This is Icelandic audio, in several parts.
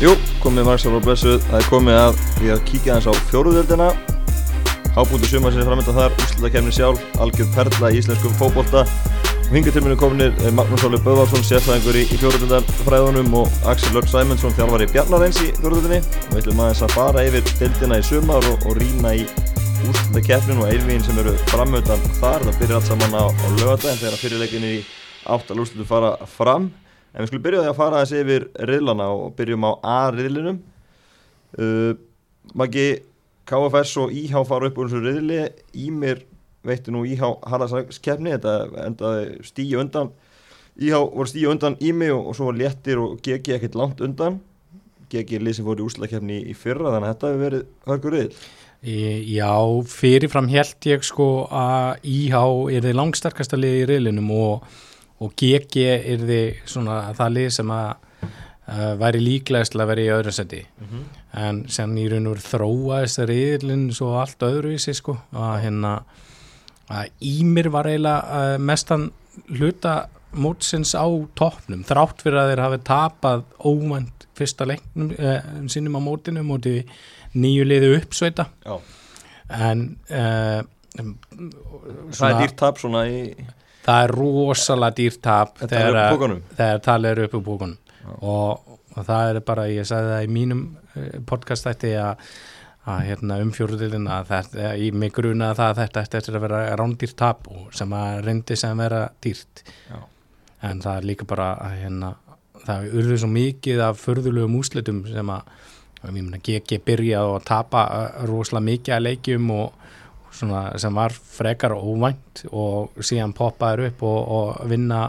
Jú, komið margsar og blessuð, það er komið að við að kíkja aðeins á fjóruðöldina Hábúndu sumar sem er framönda þar, úrslutakefni sjálf, algjör perla í íslenskum fókbólta hinga til minni kominir Magnús Óli Böðvarsson, sérfæðingur í, í fjóruðöldar fræðunum og Axel Lörg Sæmundsson, þjálfar í Bjarnareins í fjóruðöldinni og við ætlum aðeins að fara yfir deildina í sumar og, og rýna í úrslutakefnin og eilvíðin sem eru framöndan þar. Það byrjar allt saman á, á lögadagin þegar fyrirleikinni í áttal úrslutu fara fram En við skulum byrja því að fara þessi yfir riðlana og byrjum á A-riðlinum. Uh, Maggi, KFS og IH fara upp úr þessu riðli. Ímir veitti nú IH harðarskeppni, þetta endaði stíu undan. IH voru stíu undan Ími og, og svo var Léttir og GG ekkert langt undan. GG sem fór í úrslagkeppni í fyrra, þannig að þetta hefur verið hörgur riðl. Já, fyrirfram held ég sko að IH er þið langsterkasta lið í riðlinum og og GG er því svona það lið sem að uh, væri líklegast að vera í öðru seti mm -hmm. en sem í raun og veru þróa þessar riðlinn svo allt öðruvísi sko að hérna að Ímir var eiginlega uh, mestan hluta mótsins á toppnum þrátt fyrir að þeir hafi tapað óvænt fyrsta leiknum uh, sínum á mótinu móti nýju liðu uppsveita Já. en það er dýrt tap svona í það er rosalega dýrt tap þegar, talið eru upp úr bókunum og, og það er bara, ég sagði það í mínum podcast þetta að, að hérna, umfjörðilin að þetta, ég mig gruna það að þetta eftir að vera rándýrt tap sem að reyndi sem vera dýrt. Já. en það er líka bara að hérna, það er urðið svo mikið af förðulegum úslitum sem að GG byrja að tapa rosalega mikið að leikjum og sem var frekar óvænt og síðan poppaður upp og, og vinna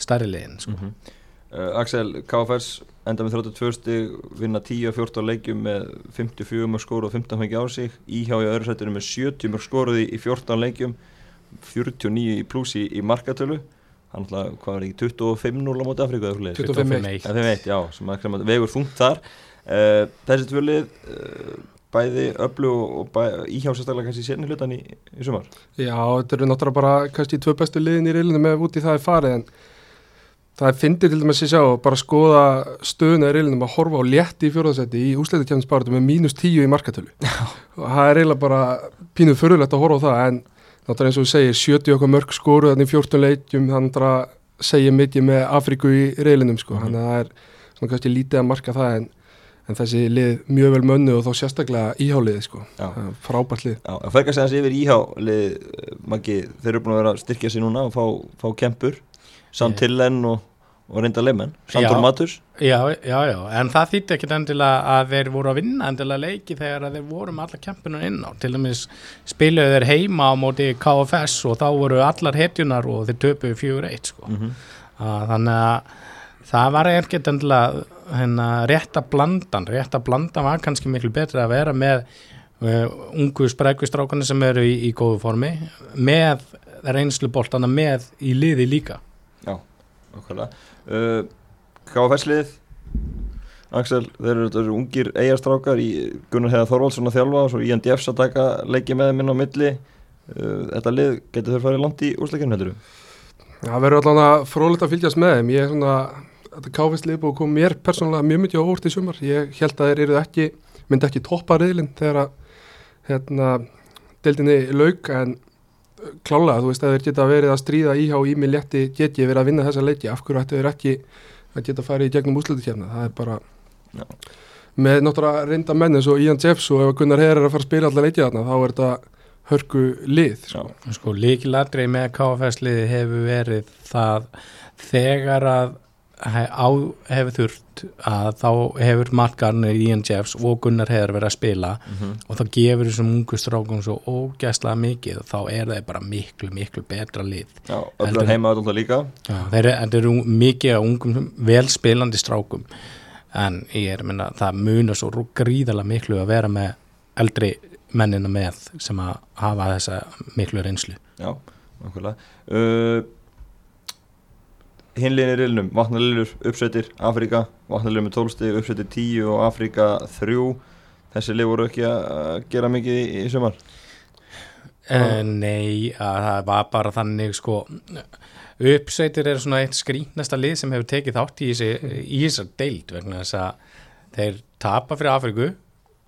stærri liðin sko. mm -hmm. uh, Axel, KFS enda með 32 stig, vinna 10-14 leikjum með 54 mörg skóru og 15 fengi á sig, íhjá í öðru sætinu með 70 mörg skóruði í 14 leikjum 49 í pluss í, í markatölu. Hann hlað, hvað var ekki, 25-0 á móti Afríku 25-1 já, sem að vegur þungt þar. Uh, þessi tvölið uh, bæði öllu og íhjá sérstaklega kannski sérni hlutan í, í sumar? Já, þetta eru náttúrulega bara kannski tvö bestu liðin í reilinu með úti það er farið en það finnir til dæmis að sjá bara skoða stöðuna í reilinu að horfa á létti í fjórðarsætti í úsleitukjæmspartu með mínus tíu í markatölu. Og það er eiginlega bara pínuð förulegt að horfa á það en náttúrulega eins og þú segir 70 okkar mörg skóru þannig 14 leikjum þannig að segja mikið með Afríku í reilinum sko, mm -hmm. En þessi lið mjög vel mönnu og þá sérstaklega íhálið sko, frábært lið. Já, það segja þessi yfir íhálið Maggi, þeir eru búin að vera að styrkja sér núna og fá, fá kempur. Santillen og, og reynda leimenn Sandur Matus já, já, já, en það þýtti ekkit endilega að þeir voru að vinna endilega leiki þegar þeir voru með alla kempuna inn á. Til dæmis spiluðu þeir heima á móti KFS og þá voru allar hetjunar og þeir töpuðu fjögur eitt sko. mm -hmm. þannig að það var ekkert endilega hérna, rétt að blandan rétt að blandan var kannski miklu betra að vera með uh, ungu sprækustrákana sem eru í, í góðu formi með reynslu bóltana með í liði líka. Já, okkurlega uh, Káfæslið Axel, þeir eru, eru ungir eigastrákar í Gunnar Heða Þorvaldsson að þjálfa og svo Ían Djefs að taka leiki með þeim inn á milli. Uh, Þetta lið, getur þeir farið langt í úrslækjum heldur þú? Það verður allavega frólitt að fylgjast með þeim. Ég er svona þetta káfisleip og kom mér persónulega mjög myndið á óvart í sumar. Ég held að þeir eru ekki, myndi ekki toppa reyðlinn þegar að hérna, deildinni laug en klálega, þú veist að þeir geta verið að stríða íhá í mig létti geti verið að vinna þessa leiki, af hverju ættu þeir ekki að geta farið í gegnum úslutikefna það er bara Já. með náttúrulega reynda menn eins og Ian Jeffs og ef Gunnar Herr er að fara að spila allar leikið þarna þá er þetta hörku lið sko, sko líkiladrið með KFS liði hefur verið það þegar að hefur þurft að þá hefur markarnir Ian Jeffs og Gunnar hefur verið að spila mm -hmm. og þá gefur þessum ungu strákum svo ógæslega mikið og þá er það bara miklu, miklu betra lið. Já, öllur heima alltaf líka. Já, þeir eru mikið að ungum velspilandi strákum. En ég er að minna, það munar svo gríðala miklu að vera með eldri mennina með sem að hafa þessa miklu reynslu. Já, okkurlega uh, hinliðin er ilnum, vatnalilur uppsveitir Afrika, vatnalilur með 12 stig uppsveitir 10 og Afrika 3 þessi lið voru ekki að gera mikið í, í sumar? Uh, Nei, að það var bara þannig sko uppsveitir er svona eitt skrínasta lið sem hefur tekið þátt í í þessar deild vegna þess að þeir tapa fyrir Afriku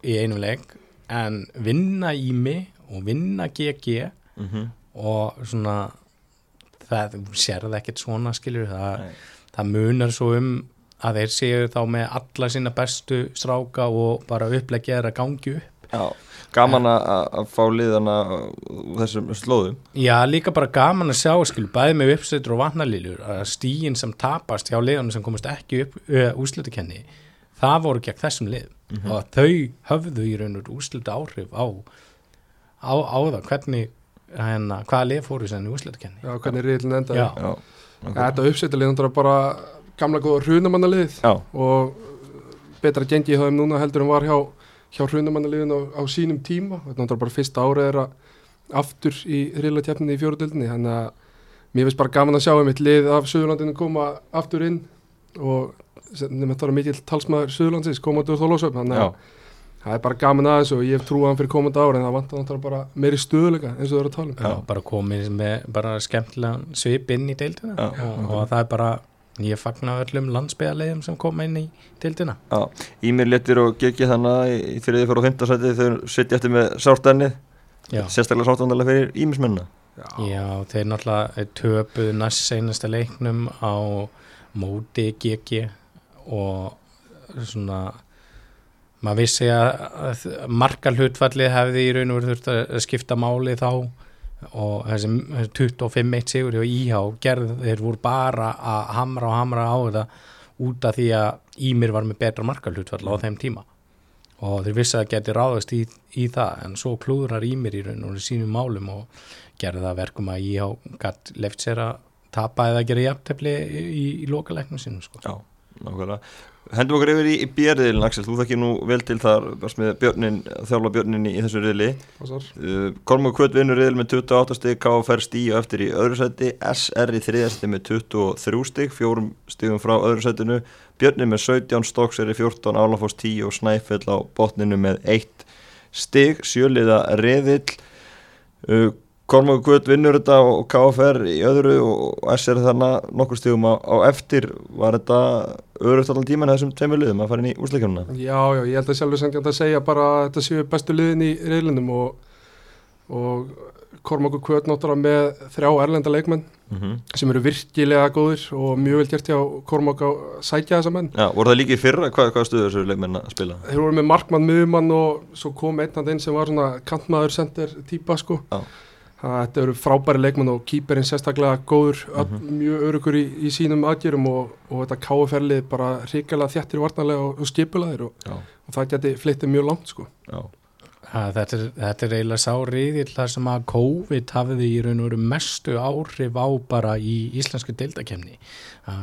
í einum leik en vinna Ími og vinna GG mm -hmm. og svona það sér það ekkert svona skilur það, það munar svo um að þeir séu þá með alla sína bestu stráka og bara upplegja þeirra gangi upp. Já, gaman að fá liðana þessum slóðum. Já, líka bara gaman að sjá skilur, bæði með uppsveitur og vatnaliljur að stígin sem tapast hjá liðanum sem komast ekki upp úslutukenni það voru gegn þessum lið. Mm -hmm. og þau höfðu í raun og úslutu áhrif á á, á það hvernig hérna, hvaða lið fóru sem í úslutukenni Já, hvernig riðlinn endaði. Já. Þetta uppsettalið er bara gamla góða hrunamannalið og betra gengi í höfum núna heldur en var hjá, hjá hrunamannaliðin á, á sínum tíma. Þetta er bara fyrsta árið er að aftur í riðlatjafninni í fjóruðildinni þannig að mér finnst bara gaman að sjá um eitt lið af Suðurlandinu koma aftur inn og þetta var mikill talsmaður Suðurlandsins komaður þólásöfn þannig að það er bara gaman aðeins og ég hef trúið hann fyrir komandi ára en það vantar náttúrulega bara meiri stöðuleika eins og það eru að tala um. Já, bara komið með bara skemmtilega svip inn í deildina. Já, og, okay. og það er bara, ég fagnar öllum landsbyðarlegum sem koma inn í deildina. Já, Ímir letir og geggi þannig í fyrir því fyrir og fymtarsæti þau setja eftir með sártennið. Sérstaklega sártennið fyrir Ímismenna Já. Já, þeir náttúrulega töpuð næst seinasta leiknum á móti geggi og svona maður vissi að marga hlutfallið hefði í raun og verið þurft að skipta máli þá og þessi 25-1 sigur hjá Íhá gerð þeir voru bara að hamra og hamra á þetta út af því að Ímir var með betra marga hlutfall á þeim tíma. Og þeir vissi að geti ráðast í, í það en svo klúðrar Ímir í raun og sínum málum og gerði það verkum að Íhá gætt left sér að tapa eða gera jafntefni í, í, í lokalegnum sínum sko. Já, nákvæmlega Hendum okkur yfir í, í björniðilin Axel, þú þekkir nú vel til þar björnin, þjálfa björnin í, þessu riðli. Uh, Kormur Kvöld vinnur riðil með 28 stygg, KFR stíu eftir í öðru seti, SR í þriðasti með 23 stygg, fjórum styggum frá öðru setinu, björnin með 17 Stokks er í 14, Álafoss 10 og Snæfell á botninu með 1 stygg, sjöliða riðil uh, Kormáku Guð vinnur þetta og KFR í öðru og SR þannig nokkur stígum á, á eftir var þetta öðruft allan tíman þessum tveimur liðum að fara inn í úsleikjumna Já, já, ég held að sjálfur sengjant að segja bara að þetta séu bestu liðin í reilunum og, og Kormáku Guð náttúrulega með þrjá erlenda leikmenn mm -hmm. sem eru virkilega góðir og mjög vel gert hjá Kormáku að sækja þessa menn Já, voru það líka í fyrra? Hvað, hvað stuður þessu leikmenn að spila? Þeir voru með Markmann Muðmann og svo kom einn Þetta eru frábæri leikmann og kýperinn sérstaklega góður, mm -hmm. mjög örugur í, í sínum aðgjörum og, og þetta káuferlið bara hrikalega þjættir vartanlega og, og skipulaðir og, og það geti flyttið mjög langt sko. Ha, þetta, er, þetta er eiginlega sáriðil þar sem að COVID hafiði í raun og veru mestu áhrif á bara í íslensku deildakemni.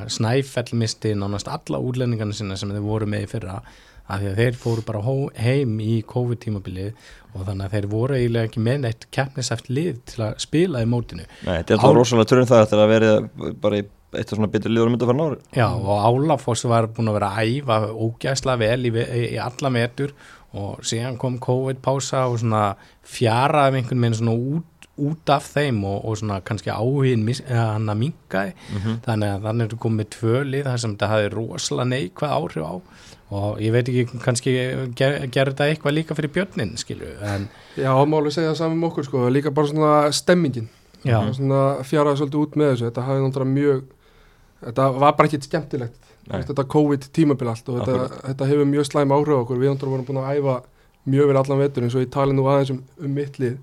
Snæfell misti nánast alla útlendingarna sinna sem þeir voru með í fyrra að því að þeir fóru bara heim í COVID-tímabilið og þannig að þeir voru eiginlega ekki með neitt keppnisæft lið til að spila í mótinu. Nei, þetta þá rosalega törn það að verið bara í eitt af svona bitur liður myndið að fara nári Já, og Álafoss var búin að vera að æfa ógæsla vel í, í alla metur og síðan kom COVID-pása og svona fjaraði einhvern veginn svona út, út af þeim og, og svona kannski áhugin hann að mingaði mm -hmm. þannig að þannig er þetta komið tvö lið þar sem þetta hafi rosalega neikvæð áhrif á og ég veit ekki kannski ger, gerur þetta eitthvað líka fyrir björnin skilju en... Já, málu segja það saman um okkur sko, líka bara svona stemmingin. Svona fjaraði svolítið út með þessu. Þetta hafði náttúrulega mjög þetta var bara ekki skemmtilegt. Nei. þetta COVID tímabil allt og þetta, þetta hefur mjög slæm áhrif okkur, við náttúrulega vorum búin að æfa mjög vel allan vetur eins og ég tali nú aðeins um, um mittlið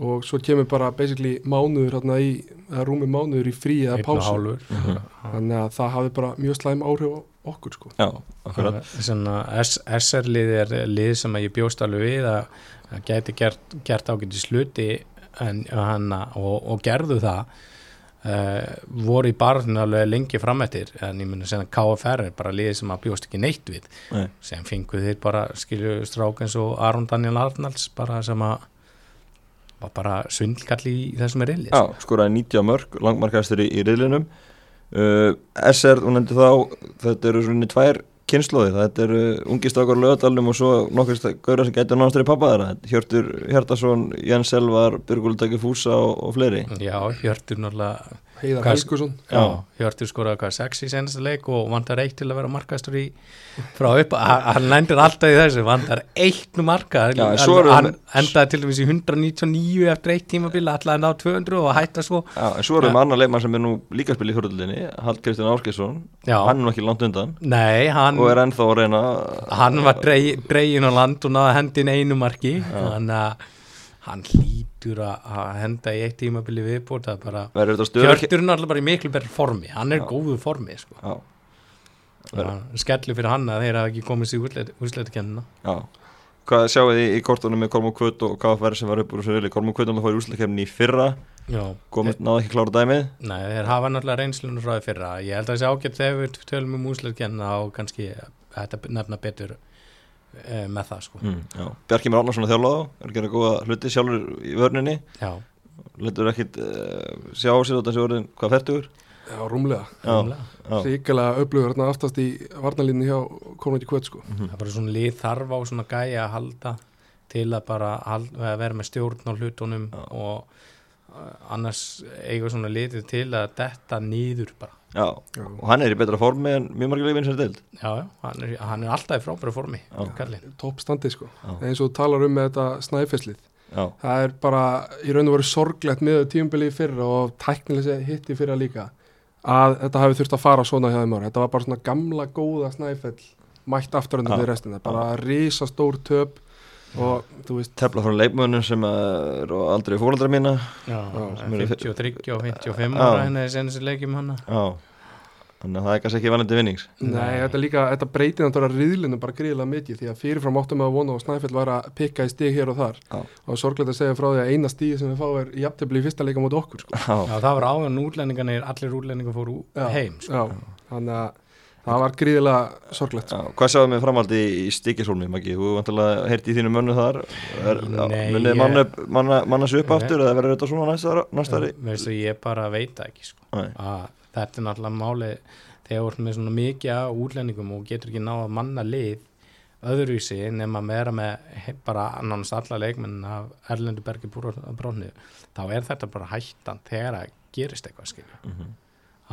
og svo kemur bara basically mánuður hérna í, eða rúmi mánuður í frí eða pásu. mhm. þannig að það hafi bara mjög slæm áhrif okkur sko. Já, SR-lið er lið sem að ég bjóst alveg við að, að geti gert, gert ágæti sluti en, hana, og, og gerðu það uh, voru í barðinu alveg lengi framættir en ég myndi að segja KFR er bara lið sem að bjóst ekki neitt við. Nei. sem fenguð þeir bara skilju strák eins og Aron Daniel Arnalds bara sem að var bara svindlkall í þessum er reyli Já, skoraði 90 mörg, langmarkastur í, í reylinum Uh, SR, hún endur þá þetta eru svona tvær kynnslóði þetta eru ungistakar lögadalum og svo nokkur gauðar sem gæti náttúrulega pappa þeirra. Hjörtur Hjartarsson, Jens Elvar Byrgultæki Fúsa og, og fleiri. Já, Hjörtur náttúrulega Heiðar Helgusson Hjörtur skoraði hvað sex í senasta leik og vantar eitt til að vera markastur í frá upp, hann lendir alltaf í þessu vantar eitt marka Já, hann endaði til dæmis í 199 eftir eitt tímabili, allavega ná 200 og hætta svo. Já, en svo erum við annar leikmann sem er nú líka spil í fjörðulinni Hall Kristján Árkesson hann er nú ekki langt undan. Nei, hann, og er ennþá að reyna hann var dregin á land og náða hendin einu marki. Þannig að hann hlýtur að henda í eitt tímabili viðbúrt að bara Hjörtur er alltaf bara í miklu berri formi. Hann er Já. góðu formi sko. skellu fyrir hann að þeir hafa ekki komist í úrslættikennina Hvað sjáu þið í, kortunum með Kormú Kvöt og verður sem var upp úr reyli Kormú Kvöt fór í úrslættikennina í fyrra. Komið náðu ekki klára dæmið? Nei, þeir hafa náttúrulega reynslunum frá því fyrra. Ég held að það sé ágætt þegar við tölum um úrslættikennina og kannski þetta nefna betur með það sko. mm, Bjarki Mér Árnarsson að þjála á er að gera góða hluti sjálfur í vörninni hlutur ekkit uh, sjá sér á þessu orðin hvað færtugur Já, rúmlega Ríkilega öflugur hérna aftast í varnalínni hjá Konradi Kvöt sko. mm -hmm. Það er bara svona lið þarf á svona gæja að halda til að bara halda, að vera með stjórn á hlutunum Já. og uh, annars eiga svona litið til að detta nýður bara Já, og hann er í betra formi en mjög sem er deild. Já, já, hann er, hann er alltaf í frábæra formi Toppstandi sko. Já. eins og talar um með þetta snæfesslið það er bara í raun og veru sorglegt með tíumbili fyrra og tæknilega hitti fyrra líka að þetta hafi þurft að fara svona hjá þeim ára þetta var bara svona gamla góða snæfell mætt aftur undan því restina. Bara rísa stór töp og þú veist tefla frá leifmönnum sem er aldrei fóröldra mína já, já 53 og 55 ára henni er senast leikjum hann já þannig að það er kannski ekki vanandi vinnings Nei, þetta, líka, þetta breytir náttúrulega riðlinu bara gríðilega mikið því að fyrirfram áttum að vona og Snæfell var að pikka í stíg hér og þar já. og sorglega að segja frá því að eina stíg sem við fáum er aftabli í fyrsta leika mot okkur sko. já. já, það var áðan útlendinganir allir útlendingar fóru heim sko. þannig að það var gríðilega sorglegt já, Hvað sjáum við framhaldi í, stíkisólmi Maggi? Þú vantilega heyrti í þínu mönnu þar er, Nei, Munnið manna, manna, manna sig upp aftur eða verður þetta svona næstari? Ég bara veit ekki sko. þetta er náttúrulega máli þegar þú ert með svona mikið útlendingum og getur ekki náða manna lið öðruvísi nema að vera með bara annars alla leikmenn af Erlendur Bergi Bróðni þá er þetta bara hættan þegar að gerist eitthvað skilju mm -hmm.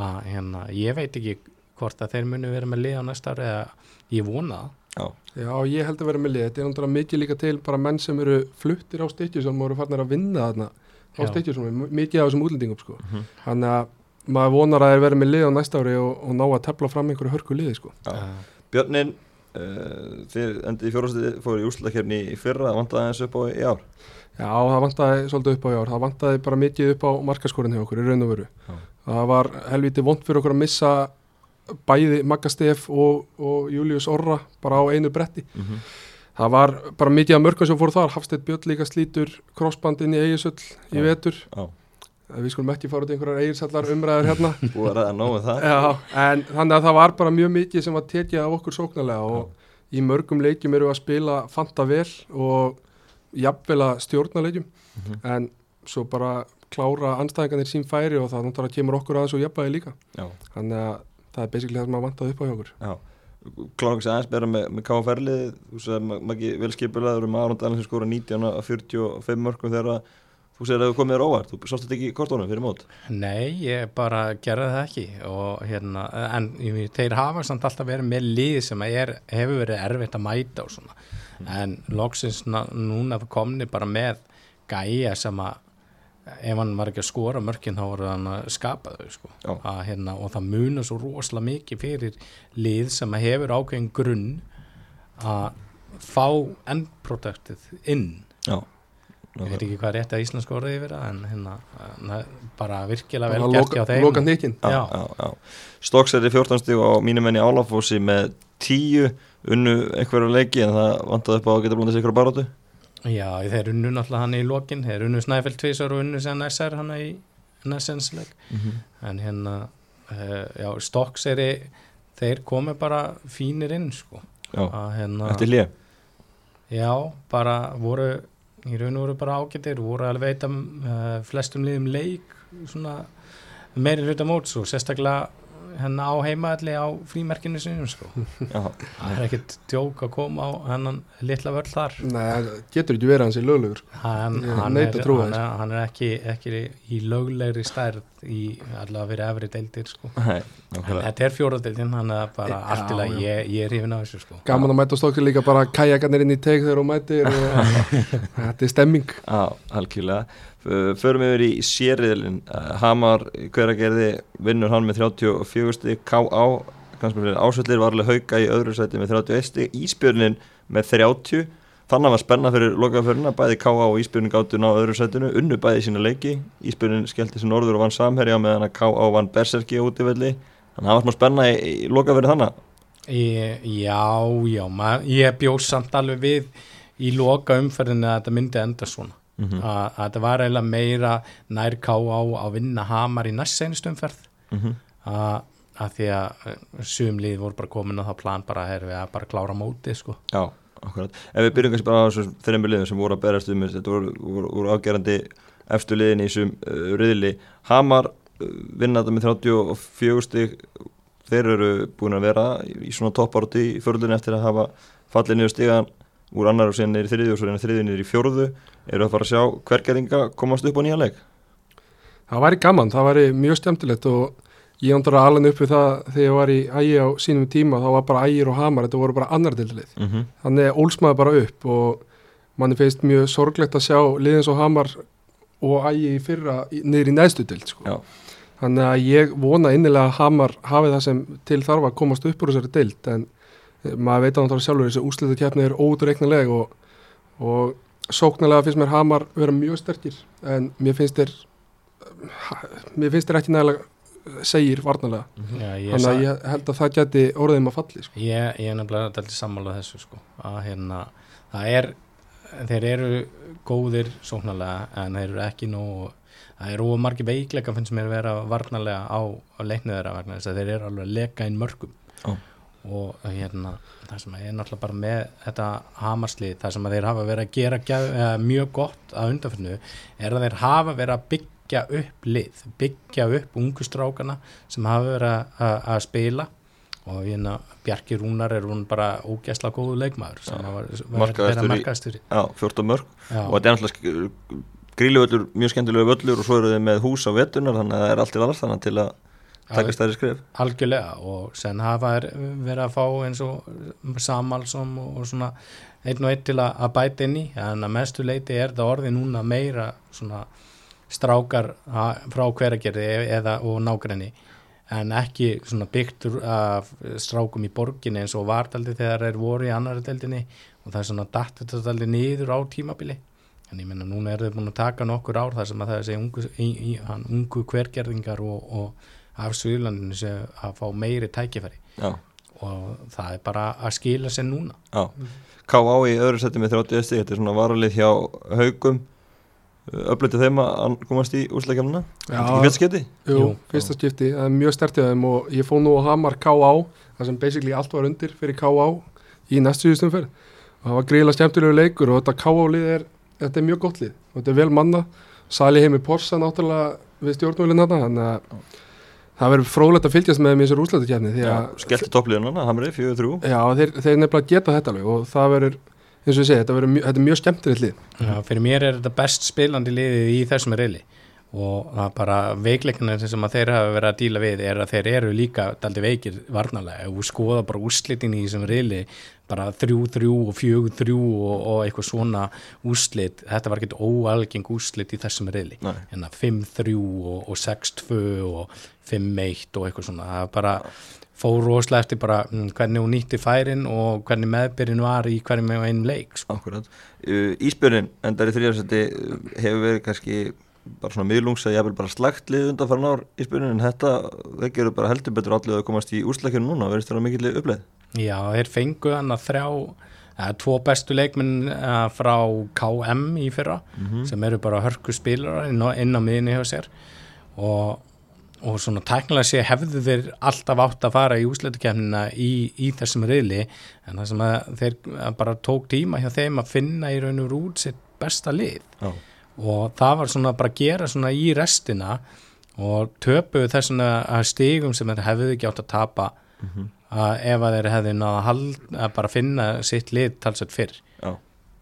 að hérna, ég veit ekki hvort að þeir muni vera með lið á næsta ári eða ég vona það Já. Já, ég held að vera með lið, þetta er náttúrulega mikið líka til bara menn sem eru fluttir á styrkjusum og eru farnir að vinna þarna á styrkjusum, mikið af þessum útlendingum sko. mm -hmm. þannig að maður vonar að þeir vera með lið á næsta ári og, og ná að tefla fram einhverju hörku liði sko. Björnin uh, þið endið í fjórhastið fóru í úrslakefni í fyrra, vantaði eins upp á í ár Já, það vantaði svolítið upp á í ár það vantaði bara mikið upp á markaskórin hjá okkur í raun og veru Já. það var helviti vond fyrir okkur að missa bæði Magastef og, og Július Orra bara á einu bretti. Mm -hmm. það var bara mikið að mörgum sem fór þar. Hafstedt Björn líka slítur crossband inn í Eigisöll í vetur. Já. við skulum ekki fara út í einhverjar eiginsallar umræður hérna. Já, en þannig að það var bara mjög mikið sem var tekið af okkur sóknarlega og Já. í mörgum leikjum eru að spila fanta vel og jafnvel að stjórnarleikjum mm -hmm. en svo bara klára anstæðingarnir sín færi og það náttúrulega kemur okkur aðeins og jafnvægi líka. Þannig að það er basically það sem maður vantaði upp á hjá okkur. Ekki aðeins meira með, með KFR-lið, þú segir að maður ekki vel skipilaður um Aron Dallin sem skóra 19 að 45 mörgum þegar þú segir að það komið þér óvart, þú sást þetta ekki í kortónum fyrir mót? Nei, ég bara gerði það ekki. Og hérna, en þeir hafa samt alltaf verið með lið sem er, hefur verið erfitt að mæta og svona, mm. en loksins núna komni bara með gæja sem að ef hann var ekki að skora mörkin þá voru hann að skapa þau sko. að, hérna, og það munur svo rosalega mikið fyrir lið sem hefur ákveðin grunn að fá endproduktið inn. Já. ég veit ekki hvað rétt að Íslands orðið yfir en hérna, bara virkilega vel gert hjá þeim. Stokks er í 14 stíg og mínum enn í Álafósi með 10 unnu einhverju leiki en það vantaði upp á að geta blandast ykkur á barótu Já, þeir unnu náttúrulega hann í lokin þeir unnu Snæfell tvísar og unnu sen SR hann í Nessensleik mm -hmm. en hérna uh, já, Stokkseri þeir komi bara fínir inn sko. Hérna, eftir lið Já, bara voru í raun og voru bara ágættir voru alveg veita uh, flestum liðum leik svona meiri hluta móts og sérstaklega henn á heimaðalli á frímerkinu sinum sko. það er ekkert djók að koma á hennan litla vörl þar Nei, getur ekki verið hans í löglegur sko. hann, hann, er, hann, er, hann er ekki, ekki í löglegri stærð í allavega fyrir efri deildir sko. Nei, þetta er fjóradeildin hann er bara ja, allt til að ég, ég er hrifin á þessu sko. Gaman að mæta stokkir líka bara kajakarnir inn í teik þegar þú mætir þetta er stemming Já, algjörlega Förum yfir í sériðilin Hamar, hveragerði vinnur hann með 34 stík K.A. ásöllir varlega hauka í öðru seti með 31 stík Íspjörnin með 30 þannig var spenna fyrir lokaföruna bæði K.A. og Íspjörnin gáttu ná öðru setinu unnu bæði sína leiki Íspjörnin skellti sér norður og vann samherja meðan að K.A. vann Berserki út í velli þannig að það var smá spenna í, í lokaförun þannig Já, já, maður, ég bjóð samt alveg við í loka umferðinu að þetta myndi enda svona mm -hmm. að þetta var eiginlega meira nærká á að vinna hamar í næst senustumferð mm -hmm. að því að eh, sumlið voru bara komin á það plan bara að herfi að bara klára móti sko. Já, akkurat. Ef við byrjum kannski bara á þessum þreymur liðum sem voru að berast um þetta voru, voru, voru ágerandi eftir liðin í þessum uh, riðli. Hamar uh, vinna þetta með 34 stík þeir eru búin að vera í svona toppárti í förlunni eftir að hafa fallið niður stígan úr annar og sen er þriði og svo er þriðin er í fjórðu eru að fara að sjá hvergerðinga komast upp á nýja leik Það væri gaman, það væri mjög stemtilegt og ég ándur að alveg upp við það þegar ég var í ægi á sínum tíma þá var bara ægir og hamar, þetta voru bara annar dildlið mm -hmm. þannig ólsmaði bara upp og manni feist mjög sorglegt að sjá liðins og hamar og ægi fyrra niður í næstu dild sko. þannig að ég vona innilega að hamar hafi það sem til þarf að komast upp úr þessari dild en maður veit að náttúrulega sjálfur þessi úslita kjapni er ódreiknileg og, og sóknarlega finnst mér Hamar vera mjög sterkir en mér finnst þér mér finnst þér ekki nægilega segir varnalega mhm. Já, þannig að ég held að það geti orðið maður falli sko. ég, ég er nefnilega alltaf sammálað þessu sko. að hérna það er þeir eru góðir sóknarlega en þeir eru ekki nú það eru margir veikleika finnst mér vera varnalega á, á leiknið þeirra vegna þess að þeir eru alveg að leka inn mörgum oh og hérna það sem er náttúrulega bara með þetta hamarslið, það sem þeir hafa verið að gera gæð, mjög gott að undanfjörnu er að þeir hafa verið að byggja upp lið, byggja upp ungustrákana sem hafa verið að, að spila. Og hérna Bjarki Rúnar er hún bara ógæsla góðu leikmaður sem ja, var verið að markaðstur Já, 14 mörg. Já. og þetta er náttúrulega gríluvöllur, mjög skemmtilegu völlur og svo eru þið með hús á vettunar þannig að það er allt í alls þannig til að taka stærri skrif algjörlega og sen hafa verið að fá eins og samalsom og svona einn og einn til að bæta inn í. En að mestu leiti er það orði núna meira svona strákar frá hveragerði eða og nákrenni en ekki svona byggt af strákum í borginni eins og vartaldi þegar þeir voru í annari deldinni og það er svona allir niður á tímabili. En ég menna núna er þau búin að taka nokkur ár þar sem að það er ungu, í, í, ungu hvergerðingar og, og af Suðurlandinu sem að fá meiri tækifæri Já. og það er bara að skila sér núna K.A. í öðru seti með 30 stík þetta er svona varalið hjá haugum öflutið þeim að komast í úsleikjafnuna fyrsta skipti? Jú, fyrsta skipti, það er mjög stertið þeim og ég fóð nú að hamar K.A. það sem basically allt var undir fyrir K.A. í næstsvíðustum fyrr og það var gríðilega skemmtilegu leikur og þetta K.A. lið er, þetta er mjög gott lið og þetta er vel manna, Sali heimi Porsa náttúrulega við stjórnvölinn þannig að Það verður frólægt að fylgjast með mér í úrslættukjafni Skellt toppliðunana, Hamri, 4-3 Já, þeir, þeir nefnilega geta þetta alveg og það verður, eins og ég segi, þetta, verður, þetta er mjög skemmtilegt lið. Já, fyrir mér er þetta best spilandi liðið í þessum reyli og það er bara veikleikana sem þeir hafa verið að díla við er að þeir eru líka daldi veikir varnalega og skoða bara úrslitin í þessum reyli bara þrjú, þrjú og fjög, þrjú og, og eitthvað svona úslit þetta var ekkert óalgeng úslit í þessum reyli en að 5-3 og, og 6-2 og 5-1 og eitthvað svona, það bara fór rosalega eftir bara um, hvernig hún nýtti færin og hvernig meðbyrjun var í hverjum einn leik sko. Akkurat, uh, Ísbjörnin endar í þrjársætti hefur verið kannski bara svona miðlungs að ég hef bara slagt lið undan farin ár í spurnin en þetta, það gerur bara heldur betur allir að komast í úrslækjunum núna, verðist það mikið uppleið? Já, þeir fengu hann að þrjá eða tvo bestu leikminn frá KM í fyrra mm -hmm. sem eru bara hörku spilar inn á, á miðinni hjá sér og, og svona tæknilega sé hefðu þeir alltaf átt að fara í úrslækjumina í, í þessum riðli en það sem að þeir bara tók tíma hjá þeim að finna í raun og rúd sitt besta lið oh og það var svona bara að gera svona í restina og töpuðu þessum að stígum sem þeir hefðu ekki átt að tapa mm -hmm. að ef að þeir hefðu náða að, að bara finna sitt lið talsett fyrr Já,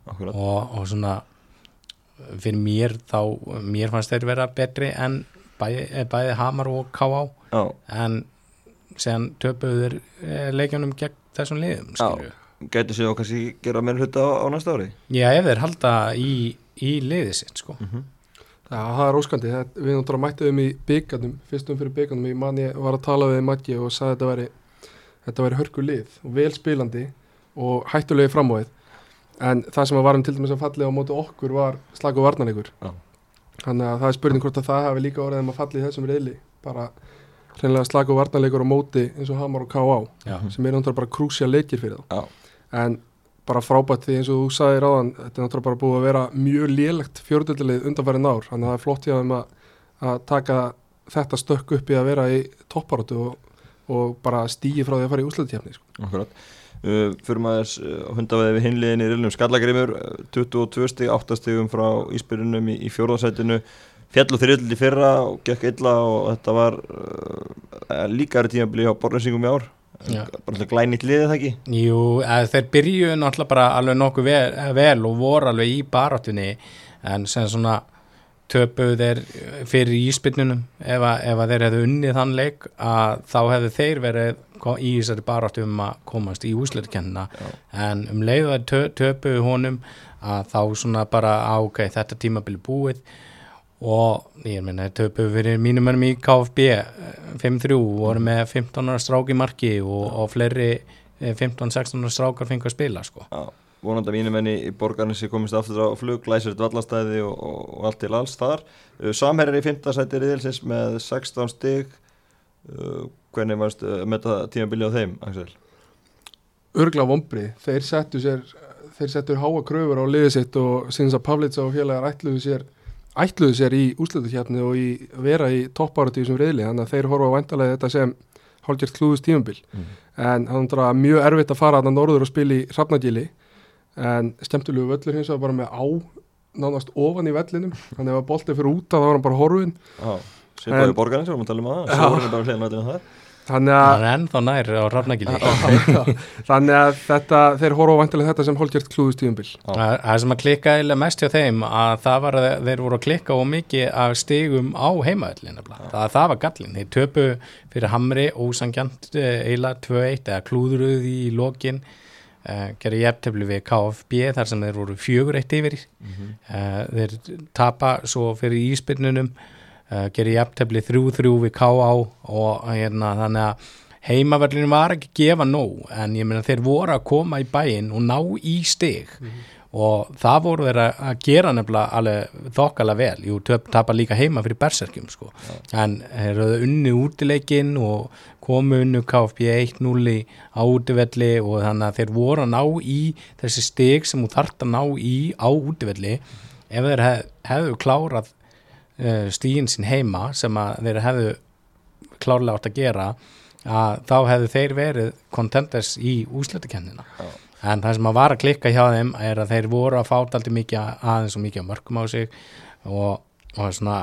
og, og svona fyrir mér þá mér fannst þeir vera betri en bæði, bæði Hamar og K.A. en sen töpuðu þeir eh, leikjanum gegn þessum liðum skilju Gæti sér þá kannski gera meira hluta á, á næsta ári? Já, ef þeir halda í, í liðið sitt sko. Mm -hmm. Það er óskandi. Það, við náttúrulega mættuðum í byggarnum, fyrstum fyrir byggarnum. Ég man ég var að tala við Maggi og sagði að þetta væri, þetta væri hörku lið og vel spilandi og hættulegi framóið. En það sem varum til dæmis að fallið á mótu okkur var slag og varnanleikur. Já. Þannig að það er spurning hvort að það hafi líka orðið um að fallið í þessum reyðli. Bara hreinlega slag og varnanleikur á móti eins og Hamar og K.A. sem er náttúrulega bara krúsja leikir fyrir þá. Já en bara frábært því eins og þú sagði ráðan þetta er náttúrulega bara búið að vera mjög lélegt fjörðöldilið undanfærið nár þannig að það er flott hjá þeim að, að taka þetta stökk upp í að vera í topparótu og, og bara stýgi frá því að fara í úsleitjafni sko. Uh, Fyrir maður uh, hundaveði við hinliðin í Rilnum Skallagrimur, 22 stíg 8 stígum frá Ísbyrjunum í, í fjórðarsætinu fjallu þriðliti fyrra og gekk illa og þetta var uh, líkari tímabili á borðinsingum í ár. Bara glænit liðið það ekki? Jú, þeir byrju náttúrulega bara alveg nokkuð vel, vel og voru alveg í barátunni en sem svona töpuð þeir fyrir íspinnunum. Ef, ef að þeir hefðu unnið þann leik að þá hefðu þeir verið í þessari barátu um að komast í úsleitkennina en um leiðu að tö, töpuð honum að þá svona bara á ok, þetta tímabili búið og ég meina töpu fyrir mínum örnum í KFB 5-3 eh, voru með 15 ára strák í marki og, og fleiri 15-16 ára strákar fengið að spila sko. Já, vonandi að mínum enni í borgarni sem komist aftur á flug, glæsir vallastæði og, og, og allt til alls þar uh, Samherjar í 5. sæti riðilsins með 16 stygg uh, hvernig varst með þetta tímabili á þeim, Axel? Örgla vombri, þeir settu sér þeir settu háa kröfur á liðið sitt og síðan að Pavlitsa og félagar ætluðu sér ætluðu sér í úslutukjarni og í vera í toppáratu sem reyðli, þannig að þeir horfa á vandalega þetta sem hálfgjört klúðust tímumbil mm. en það er mjög erfitt að fara að það norður og spila í Hrafnagili en stemtulegu völlur hins vegar bara með á nánast ofan í vellinum. Þannig að ef að boltið fyrir úta þá var hann bara horfin báði borgarins við talum að það, svo vorum við bara hljóðan að það Þannig að, það er ennþá nær á rafnækili Þannig að þetta, þeir horfa vantilega þetta sem hólkjört klúðustíðumbil Það sem að klikka eða mest hjá þeim að það var að þeir voru að klikka og mikið af stigum á heimaöllin það, það var gallin, þeir töpu fyrir Hamri, ósangjant eila 2-1 eða klúðuruð í lokin uh, gerði jæftefli við KFB þar sem þeir voru fjögur eitt yfir mm -hmm. þeir tapa svo fyrir íspinnunum uh, gerir jafntefni 3-3 við K.A. og hérna þannig að heimaverlinu var ekki að gefa nóg en ég meina þeir voru að koma í bæin og ná í stig mm -hmm. og það voru þeir að gera nefnilega alveg þokkala vel, jú tapar líka heima fyrir berserkjum sko, ja. en þeir eru unni útileikin og komu unnu KFB 1-0 á útivelli og þannig að þeir voru að ná í þessi stig sem þú þart að ná í á útivelli ef þeir hef, hefðu klárað uh, stígin sín heima sem að þeir hefðu klárlega átt að gera að þá hefðu þeir verið contenders í úslutukennina oh. en það sem að var að klikka hjá þeim er að þeir voru að fáta alltaf mikið aðeins og mikið mörgum á sig og, og svona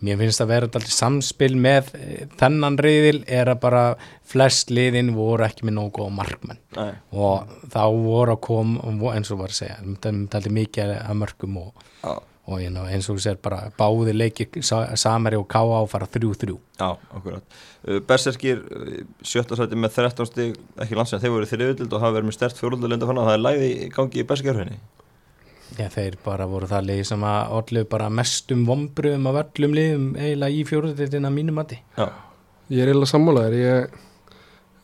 mér finnst að vera alltaf samspil með eh, þennan reyðil er að bara flest liðin voru ekki með nógu og markmenn Nei. og þá voru að koma eins og var að segja, það er mikið að mörgum og oh og you know, eins og þú sér bara báði leiki Samari og K.A. fara 3-3 Já, okkurat uh, Berserkir, uh, sjötta sæti með 13 stíg ekki landslega, þeir voru þriðutild og hafa verið með stert fjóruldulinda fann að það er læði í gangi í Berserkjörfinni Já, þeir bara voru það leið sem að allir bara mestum vombruðum af öllum liðum eiginlega í fjóruldulinda mínum mati. Já, ég er eiginlega sammálaður. Ég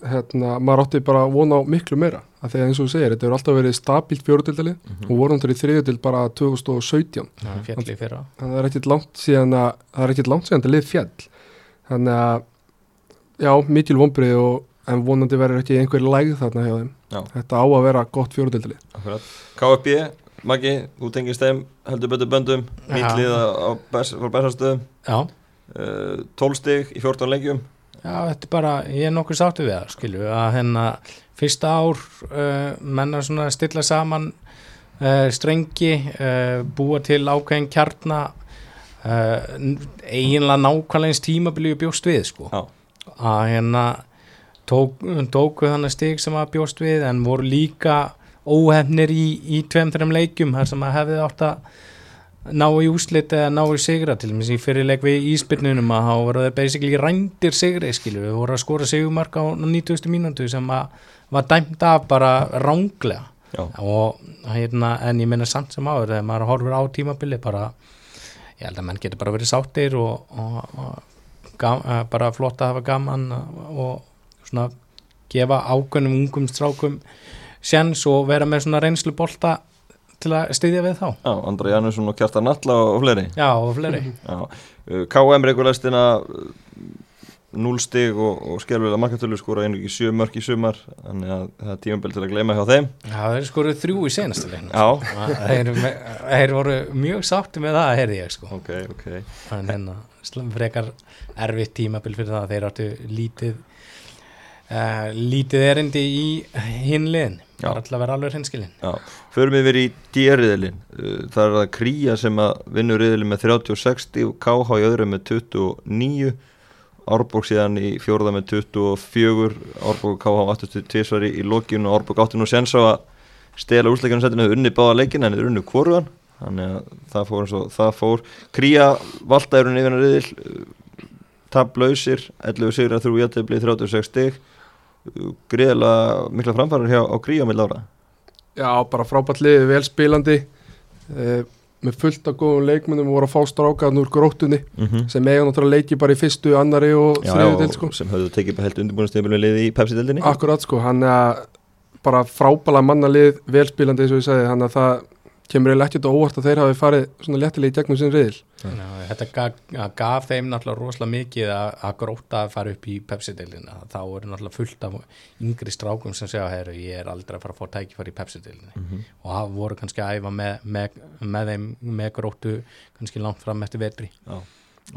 hérna, maður átti bara að vona á miklu meira. Að þegar eins og þú segir, þetta hefur alltaf verið stabílt fjóruðildali mm -hmm. og voru náttúrulega í þriðudild bara 2017 ja, þannig að það er ekkit langt síðan að það er ekkit langt síðan að lið fjall þannig að já, mikil vonbrið og en vonandi verður ekki einhver lægð þarna hjá þeim. Já. þetta á að vera gott fjóruðildali KFB, Maggi, þú tengist þeim heldur betur böndum, nýtlið á bæsastöðum uh, 12 stig í 14 lengjum Já, þetta er bara, ég er nokkuð sáttu við það, skilju, að hérna fyrsta ár uh, menna svona stilla saman uh, strengi, uh, búa til ákveðin kjarna eiginlega nákvæmlega eins tímabilið bjóst við sko Já. að hérna tók, tóku þannig stig sem að bjóst við en voru líka óhefnir í, í tveim-þreim leikjum þar sem að hefði átt að ná í úslit eða ná í sigra. Til og með því fyrirleik við íspilnunum að þá voru það basically rændir sigri skilju, við vorum að skora sigumark á 90. mínútu sem að var dæmt af bara ránglega og hérna en ég minna samt sem áður þegar maður horfur á tímabili bara ég held að menn getur bara verið sáttir og, og, og gam, eh, bara flott að hafa gaman og svona gefa ágönnum ungum strákum sjans og vera með svona reynslu bolta til að styðja við þá. Já, Andra Janusson og Kjartar Nalla og fleiri. Já, og fleiri. Já. Uh, KM reikulæstina 0 stig og, og skerfilega markatölu skora einu ekki 7 mörg í sumar þannig að það er tímabili til að gleyma hjá þeim. Já, þeir skoruð þrjú í senastu legin þeir, þeir voru mjög sátti með það, heyrði ég sko. Ok, ok. Þannig að hérna, frekar erfitt tímabil fyrir það að þeir áttu lítið uh, lítið erindi í hinliðin það er alltaf að vera alveg hinskilin Förum við verið í dýrriðilin uh, það er að Kría sem að vinnur riðilin með 36 og KH í öðru með 29 Árborg síðan í fjórða með 24 Árborg KH aftur tvísvar í lokinu og Árborg áttur nú séns á að stela úsleikunum setinu. Unni báða leikin en er unni kvorðan þannig að það fór eins og það fór. Kría valdaðurinn yfirna riðil tablausir 11 sigur að þrjú jættið 36 stig greiðilega mikla framfærar hjá á Kría með Lára Já, bara frábært vel spilandi eh, með fullt af góðum leikmennum voru að fá strákaðan úr gróttunni mm -hmm. sem eiga náttúrulega leiki bara í fyrstu, annari og þriðu del sko. sem höfðu tekið helt undirbúinastöfnum liði í Pepsi-deldinni Akkurat sko, hann er bara frábæla mannalið velspilandi eins og ég segi, hann að það kemur eiginlega ekkert óvart að þeir hafi farið svona léttilega í gegnum sinn riðil. Þetta gaf, gaf þeim náttúrulega rosalega mikið að, að gróta að fara upp í Pepsi-deilina þá eru náttúrulega fullt af yngri strákum sem segja að ég er aldrei að fara að fá tækifar í Pepsi-deilinni mm -hmm. og það voru kannski að æfa með, með, með þeim með grótu kannski langt fram eftir vetri. Já.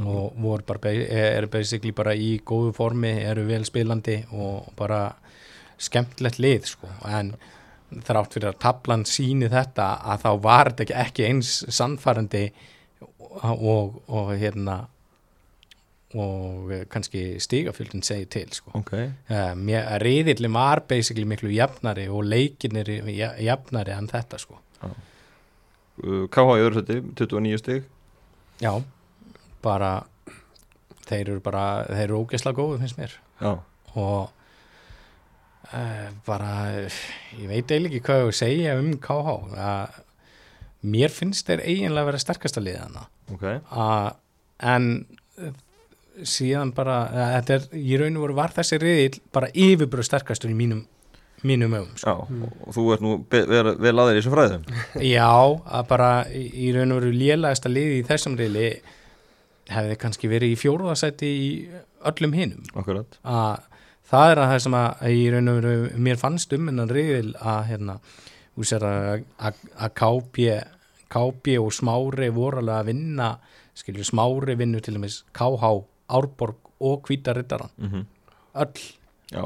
og voru bara eru basically bara í góðu formi, eru vel spilandi og bara skemmtilegt lið sko. En þrátt fyrir að tablan síni þetta að þá var þetta ekki, ekki eins sannfærandi og, og hérna og kannski stígafjöldin segi til sko. okay. um, reyðilin var basically miklu jafnari og leikinir jafnari en þetta sko. ah. K.H. í öðru seti 29 stíg já, bara þeir eru bara, þeir eru ógeðslega góðu finnst mér já. og Uh, bara, ég veit eiginlega ekki hvað ég segja um KH að mér finnst þeir eiginlega að vera sterkasta liðana okay. uh, en uh, síðan bara, þetta er í raun og voru var þessi riðil bara yfirbröð sterkastur í mínum mínum ögum sko. Já, og þú ert nú vel, aðeins í þessu fræðum Já, að bara í raun og voru lélægasta liði í þessum riðli hefði kannski verið í fjóruðarsæti í öllum hinnum Akkurat. Að það er að það sem að í raun og veru mér fannst um en að reyðil að hérna, að að kápi, kápi og smári voru alveg að vinna skilju smári vinnu til dæmis KH, Árborg og Kvítarittaran mm -hmm. öll. Já,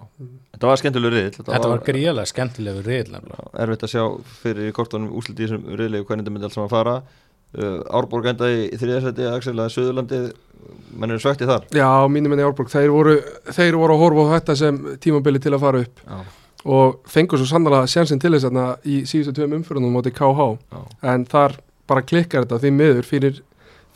þetta var skemmtilegur riðil Þetta, þetta var, var gríðilega skemmtilegur riðil Erfitt að sjá fyrir kortunum þessum riðilegu hvernig þetta myndi alls saman fara Árborg endaði í þriðarsæti Axel að Suðurlandið. Menn eru svöktið þar. Já, mínum enn í Árborg, þeir voru, þeir voru að horfa á þetta sem tímabili til að fara upp. Já. og fengur svo sannlega sjansinn til þess að í síðustu tveim umfyrunum moti KH Já. en þar bara klikkar þetta því miður fyrir,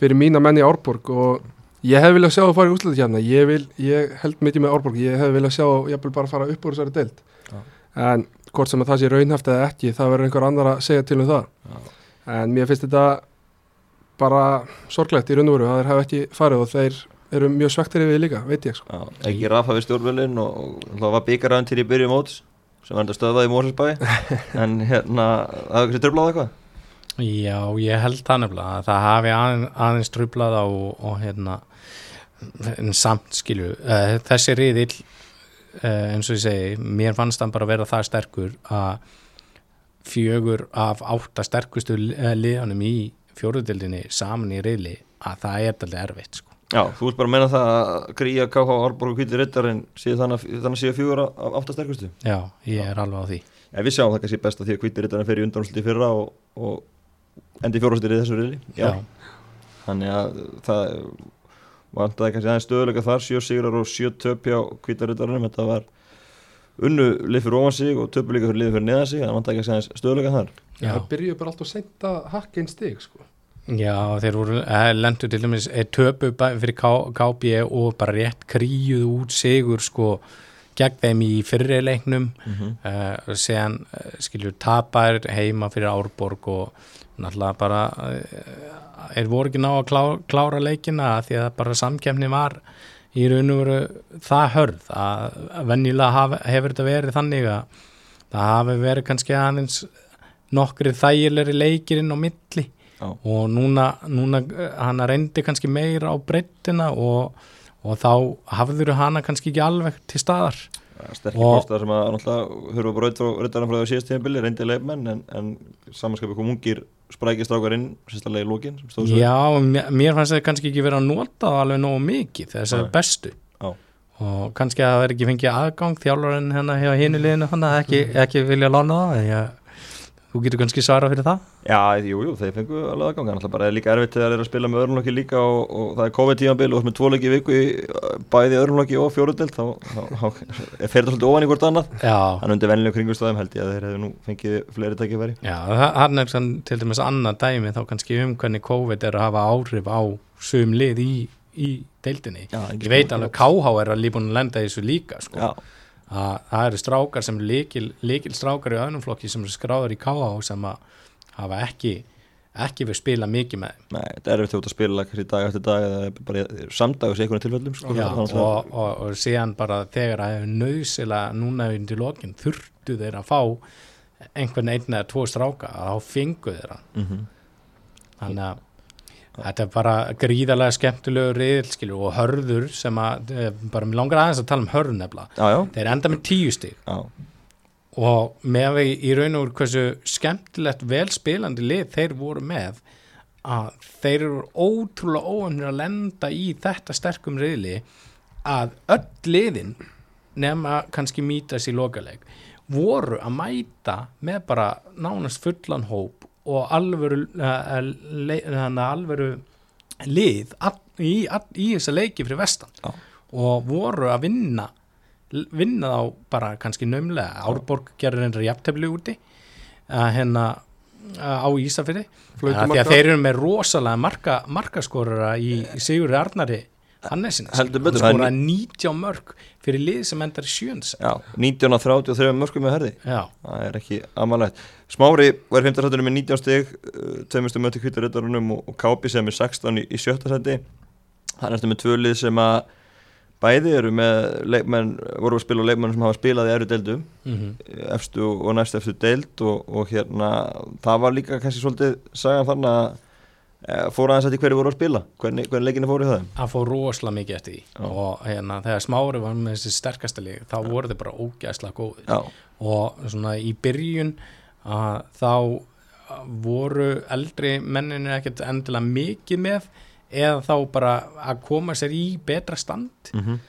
fyrir mína menn í Árborg. Og ég hef viljað sjá það fara í úsluðu hérna. Ég, vil, ég held mikið með Árborg, ég hef viljað sjá ég vil bara fara upp úr þessari deilt Já. en hvort sem að það sé raunhaft eða ekki það verður einhver annar að segja til um það. En mér finnst þetta bara sorglegt í raun og veru að þeir hafa ekki farið og þeir eru mjög svektir yfir líka, veit ég sko. Já, ekki rafa við stjórnvölin og, og það var byggaraðan til í byrju móts sem var enda stöðvað í Mórsesbæ en hérna, það hefur ekki tröflað eitthvað? Já, ég held það nefnilega að það hafi aðeins, aðeins tröflað og, og hérna samt skilju, uh, þessi riðil uh, eins og ég segi mér fannst það bara að vera það sterkur að fjögur af átta sterkustu liðanum í fjóruðildinni saman í reyli að það er alltaf erfitt sko. Já, þú vilt bara menna það að gríja KH Árborg og Kvíti Rittarinn þannig að síðan fjóra af áttasterkustu Já, ég er alveg á því. Já, við sjáum það kannski best að því að Kvíti Rittarinn fer í undanúsluti fyrra og, og endi fjórústir í þessu reyli Já, Já. Þannig að það vantaði kannski aðeins stöðuleika þar, sjö sigrar og sjö töpi á kvítarutarunum, þetta var unnu lið fyrir ofan sig og töpu líka fyrir lið fyrir neðan sig, það vantaði kannski aðeins stöðuleika þar. Já, það byrjuði bara alltaf að hakka einn stig sko. Já, þeir voru, eh, lendur til dæmis eh, töpu fyrir KB og bara rétt kríuð út sigur sko gegn þeim í fyrirleiknum mm -hmm. uh, séðan uh, skiljur tapar heima fyrir Árborg og náttúrulega bara uh, er voru ekki ná að klá, klára leikina því að bara samkefni var í raun og veru það hörð að vennilega hefur þetta verið þannig að það hafi verið kannski aðeins nokkri þægilegri leikirinn á milli Já. og núna, núna hann reyndi kannski meira á breyttina og og þá hafður hana kannski ekki alveg til staðar Sterkir postar sem að náttúrulega höfum við bara auðvitað frá því síðast tíðanbili, reyndi leifmenn en, en samanskapi kom ungir sprækist ákvar inn, sérstaklega í lókin Já, mér, fannst þetta kannski ekki verið að nota alveg nógu mikið þess að bestu. Já. og kannski að það verði ekki fengið aðgang þjálfurinn hérna hjá hinu liðinu hann að ekki, ekki vilja lána það en ég Þú getur kannski svara fyrir það? Já, jú, jú, þeir fengu alveg aðgang. En alltaf bara er líka erfitt þegar þeir eru að spila með örnlokki líka og, og það er COVID-tímanbíl og með tvoleiki viku í bæði örnlokki og fjórundelt þá, þá, þá fer þetta svolítið ofan í hvort annað. Þannig undir vennilega kringustöðum held ég að þeir hefur nú fengið fleiri tækifæri. Já, hann er til dæmis annað dæmi þá kannski um hvernig COVID er að hafa áhrif á sum lið í, í deildinni. Já, ég veit alveg KH er að líbúin að lenda í þessu líka sko að það eru strákar sem líkil, líkil strákar í öðnum flokki sem skráður í KH sem að hafa ekki ekki við spila mikið með Nei, þetta er eftir að spila kannski dag eftir dag eða bara samdags í einhvern tilfellum sko, Já, og, og, og, og síðan bara þegar það hefur nöðsila núna undir lokin þurftu þeir að fá einhvern einn eða tvo stráka að þá fengu þeirra mm -hmm. þannig að Þetta er bara gríðarlega skemmtilegu riðil og hörður sem að, eh, bara mér langar aðeins að tala um hörður nefnilega. Þeir enda með tíu stíg og með við í raun og úr hversu skemmtilegt velspilandi lið þeir voru með að þeir eru ótrúlega óöfnir að lenda í þetta sterkum riðli að öll liðin nefna kannski mýtas í lokaleg voru að mæta með bara nánast fullan hóp og alvöru uh, alvöru lið í, í þessa leiki fyrir vestan. Já. og voru að vinna vinna þá bara kannski nömlega Árborg gerur einra jafntefni úti að hérna á Ísafjörði því að þeir eru með rosalega marka, markaskorara í, í Sigurði Arnari Hannesins skoraði 19 mörg fyrir lið sem endar í sjönds já, 19 á 33 mörgum með herði já. það er ekki aðmannlegt Smári var 15 sættunum með 19 stygg tveimurstu mötu kvittaröðarunum og, og Kápi sem er 16 í, í sjötta sætti það er eftir með tvö lið sem að bæði eru með leikmenn voru að spila á leikmenn sem hafa spilað í eru deildu mm -hmm. efstu og næst efstu deild og, og hérna það var líka kannski svolítið sagan þannig að Eh, fór aðeins eftir hverju voru að spila hvernig, hvernig leikinu fóru það? Það fór rosalega mikið eftir því og hérna, þegar smári var með þessi sterkasta leik þá Já. voru þið bara ógæðslega góðir Já. og svona í byrjun að þá voru eldri menninu ekkert endilega mikið með eða þá bara að koma sér í betra stand. Mm -hmm.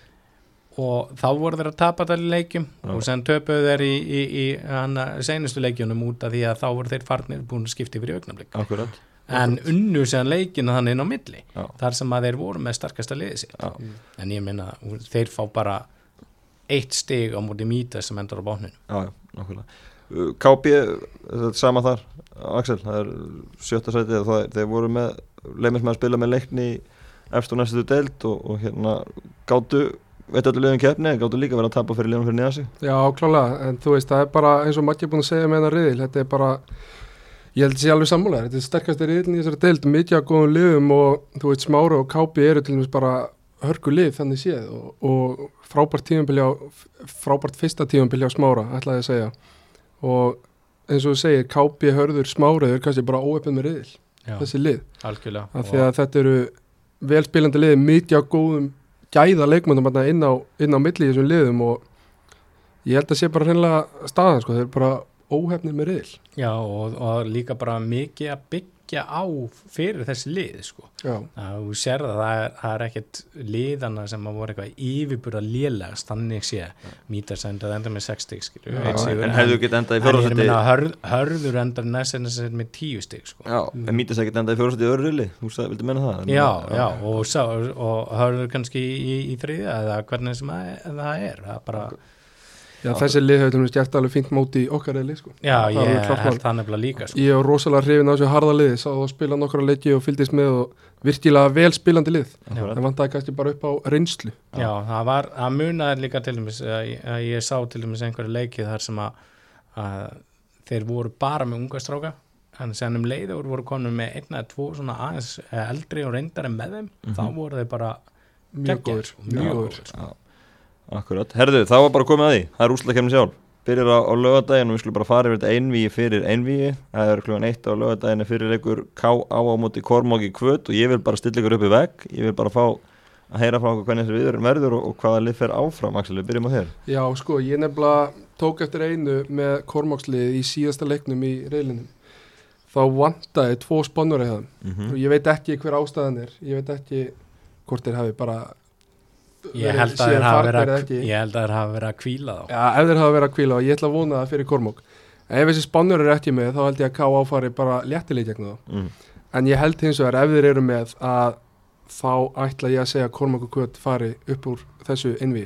og þá voru þeir að tapa það í leikjum og sen töpuðu þeir í, í, í, senustu leikjunum út af því að þá voru þeir farnir búin að skipta yfir í augnablik. Akkurat. En unnu séðan leikinu þannig inn á milli Já. þar sem að þeir voru með starkasta liðið sér mm. en ég minna, þeir fá bara eitt stig á móti mýta sem endur á Já, uh, KB, þetta er sama þar? Axel, það er sjötta sætið það, þeir voru með, leimist með að spila með leikni eftir og næstu deilt og, og hérna gáttu veit öllu liðum kefni, gáttu líka verið að tapa fyrir liðum fyrir nýjasi Já, klálega, en þú veist, það er bara eins og Maggi búin að segja með það riðil, þetta er bara Ég held að það sé alveg sammála, þetta er sterkast er yfirlega í þessari deild, mikið á góðum liðum og þú veit Smára og Kápi eru til dæmis bara hörku lið þannig séð og, og frábært tímanbili á, frábært fyrsta tímanbili á Smára, ætlaði að segja og eins og þú segir, Kápi, Hörður, Smára eru kannski bara óöfnum með riðil, Já, þessi lið. Algjörlega. Því að þetta eru velspilandi lið, mikið á góðum gæða leikmöndum inn á, inn á milli í þessum liðum og ég held að sé bara hreinlega staðan, sko, þeir eru bara óhefnir með riðil Já og, og líka bara mikið að byggja á fyrir þessi lið sko. að þú sér það það er, það er ekkert liðana sem að voru eitthvað yfirbúra lélegast þannig sé Mítas endaði enda með 6 stygg en hefðu gett endað í fjórðsætti hörð, hörður endar næst með 10 stygg sko. Já, en Mítas ekkert endaði í fjórðsætti öðru rili, þú vildi menna það? Já, já, og, og, og hörður kannski í, í þriðja eða hvernig sem að, það er. Það er bara Já, þessi lið hefur til gert alveg fínt móti í okkar eða lið sko. Já, ég held það nefnilega líka sko. Ég hef rosalega hrifin á þessu harða lið sá að spila nokkra leiki og fyldist með og virkilega vel spilandi lið það vantæði kannski bara upp á reynslu Já, það var, það munaði líka til dæmis að ég sá til dæmis einhverju leiki þar sem að, að þeir voru bara með unga stráka en sen um leiður voru komin með einna eða tvo svona aðeins eldri og reyndari með þeim, mm -hmm. þá voru þeir bara mjög góður. Akkurat, herðu, þá var bara komið að því. Það er úslakefni sjálf, byrjar á, á lögadagin og við skulum bara fara yfir þetta einvíi fyrir einvíi það er klúan eitt á lögadagin fyrir einhver ká á á móti kormóki kvöt og ég vil bara stilla ykkur upp í vegg. Ég vil bara fá að heyra frá okkur hvernig þessi viður verður og, og hvaða lið fer áfram Axel, við byrjum á þér. Já, sko, ég nefnilega tók eftir einu með kormókslið í síðasta leiknum í reylinum þá vantaði tvo spannur eða mm -hmm. og ég veit ekki hver ástæðan er. Ég veit ekki hvort þeir hafi bara Ég held að þeir hafa verið að kvíla þá. Já, ef þeir hafa verið að kvíla og ég ætla að vona það fyrir Kormók Ef þessi spannur er ekki með þá held ég að K áfari bara léttileg gegn þá. Mm. En ég held hins vegar ef þeir eru með að þá ætla ég að segja að Kormók og Kvöt fari upp úr þessu innví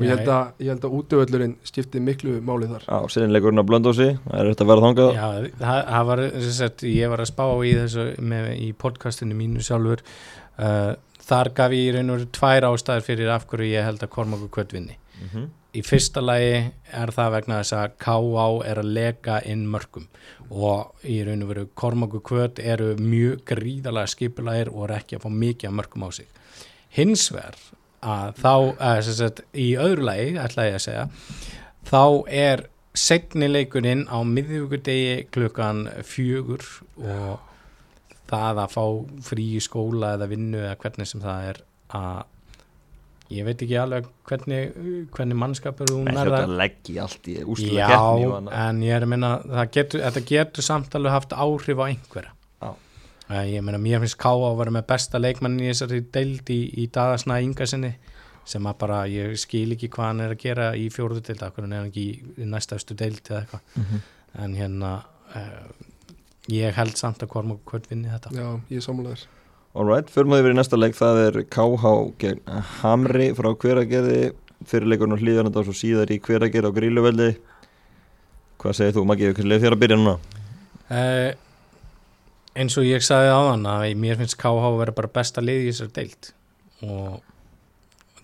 og ég held að, að útöðullurinn skipti miklu máli þar. Já, sérинleikurinn á Blöndósi, það er þetta að vera þangað. Já, það, það var, sagt, ég var að spá í þessu með, í podcastinu mínu sjálfur uh, þar gaf ég í raun og tvær ástæður fyrir af hverju ég held að Kormáku kvöld vinni mm -hmm. í fyrsta lagi er það vegna þess að K.A. er að leka inn mörgum og í raun og veru Kormáku kvöld eru mjög gríðalega skipulægir og er ekki að fá mikið af mörgum á sig hins vegar að þá, að, sagt, í öðru lagi ætla ég að segja þá er segnileikurinn á miðvíkudegi klukkan fjögur og það að fá frí í skóla eða vinnu eða hvernig sem það er að ég veit ekki alveg hvernig, hvernig mannskapur hún er það leggi allt í úsluða keppni já, en ég er að minna þetta getur samt alveg haft áhrif á einhverja já. ég meina, mér finnst Ká að vera með besta leikmann í þessari deild í, í dagasna yngasinni sem að bara, ég skil ekki hvað hann er að gera í fjóruðu deild, akkur hann er ekki í næstastu deild eða eitthvað mm -hmm. en hérna uh, ég held samt að Kormok kvöld vinni þetta. Já, ég samanlegar Alright, fyrir maður yfir í næsta leik. Það er KH gegn Hamri frá hveragerði. Fyrirleikurinn og hlýðarnand og svo síðar í hveragerði á gríluveldi hvað segir þú Maggi, hvernig leif þér að byrja núna? Eh, eins og ég sagði á þann að mér finnst KH að vera bara besta lið í þessar deilt og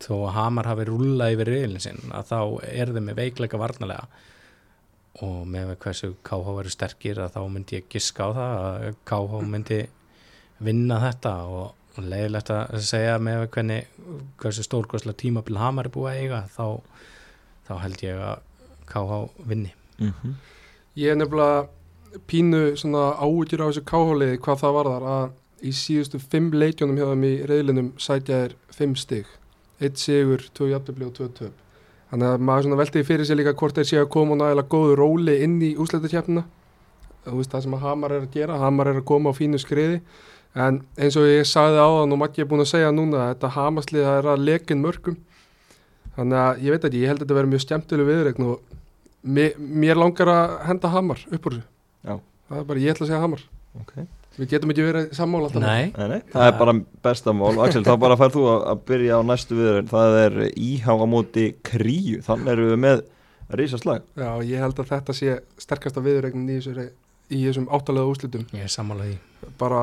þó að Hamar hafi rúlað yfir reilin sinn að þá er þeim með veikleika varnalega og með hversu KH verður sterkir að þá myndi ég giska á það að KH myndi vinna þetta og leiðilegt að segja með hvernig hversu stórkosla tímabil Hamar er búið að eiga þá, þá held ég að KH vinni. Mm -hmm. Ég er nefnilega pínu ágjur á þessu KH-liði hvað það var þar að í síðustu fimm leikjónum hjá þeim í reyðlinum sætja er fimm stygg eitt sigur, tvö jafnöfli og tvö töp þannig að maður veldi fyrir sig líka hvort þeir séu að koma nægilega góðu róli inn í úsleitakjapnina þú veist það sem að Hamar er að gera Hamar er að koma á fínu skriði. En eins og ég sagði á þann og Maggi er búin að segja núna að þetta Hamarslið er að lekin mörgum þannig að ég veit ekki, ég held að þetta verður mjög stjæmtileg viðregn og mér, mér langar að henda Hamar upp úr þessu. Það er bara ég ætla að segja Hamar. Okay. Við getum ekki verið sammála alltaf nei. Nei, nei, það er bara bestamál Axel, þá bara færð þú að byrja á næstu viður það er íhá á móti kríu, þannig erum við með rísaslag. Já, ég held að þetta sé sterkasta viðurregnin í, í þessum áttalega úslutum. Ég er sammála því. Bara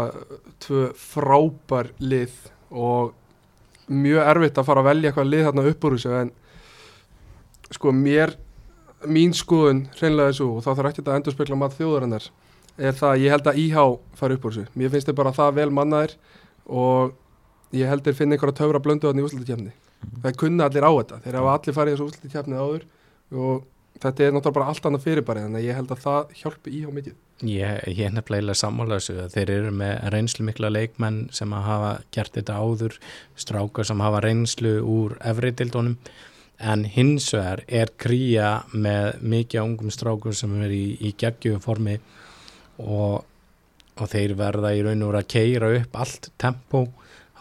tvö frábær lið og mjög erfitt að fara að velja eitthvað lið þarna upp úr þessu en sko mér mín skoðun hreinlega þessu og þá þarf ekki að endur spekla mat þjóðarinnar er það að ég held að íhá fari upp úr þessu. Mér finnst þetta bara það vel mannaðir og ég held að finna einhverja töfra blönduðan í úslutikefni. Mm. Það kunna allir á þetta. Þeir hafa allir farið í þessu úslutikefni áður og þetta er náttúrulega bara allt annað fyrirbæri þannig að ég held að það hjálpi íhá mikið. Ég, ég er nefnilega sammála þessu að þeir eru með reynslu mikla leikmenn sem hafa gert þetta áður, strákar sem hafa reynslu úr efriðildónum en hins vegar er kría með mikið ungum strákur sem er í, í geggjum formi og, og þeir verða í raun og vera að keira upp allt tempo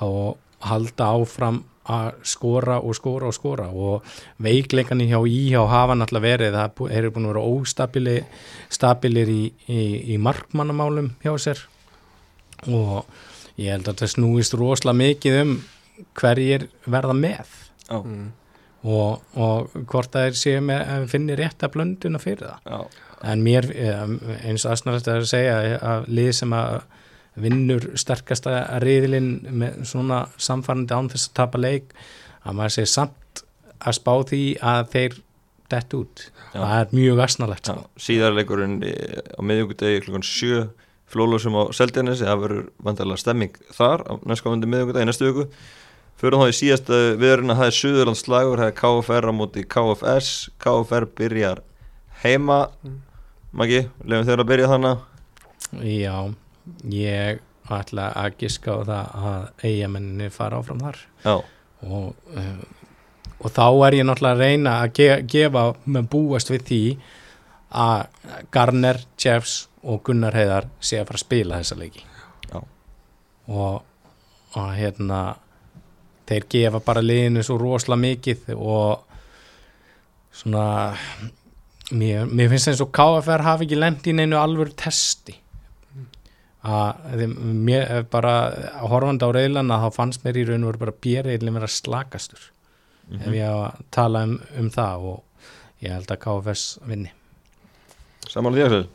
og halda áfram að skora og skora og skora. Og veikleikanir hjá íhjá hafa náttúrulega verið, það er búin að vera óstabilir í, í, í markmannamálum hjá sér. Og ég held að það snúist rosalega mikið um hverjir verða með. Mm. og, og hvort það er með finnir rétt að blönduna fyrir það. Já. En mér eins og aðsnarðast að segja að lið sem að vinnur sterkasta riðilinn með svona samfarnandi án þess að tapa leik að maður segir samt að spá því að þeir dett út Já. það er mjög asnalegt sko. síðarleikurinn á miðjúkudegi klukkan 7 flólósum á Seldjarnesi það verður vantarlega stemming þar á næstkomandi miðjúkudegi næstu viku fyrir þá í síðasta viðurinn að það er Suðurlands slagur, það er KFR á móti KFS KFR byrjar heima mm. Maggi, lefum þeirra að byrja þannig Já ég ætla að giska á það að eigamenninni fara áfram þar. Og, uh, og þá er ég náttúrulega að reyna að ge gefa með búast við því að Garner, Jeffs og Gunnar Heiðar sé að fara að spila þessa leiki. Og, og hérna þeir gefa bara liðinu svo rosalega mikið og svona mér, mér finnst það eins og KFR hafi ekki lendi inn einu alvöru testi að mér bara að horfanda á reyðlana þá fannst mér í raun og veru bara bérreilin vera slakastur mm -hmm. ef ég að tala um, um það og ég held að KFS vinni Sammála því að það?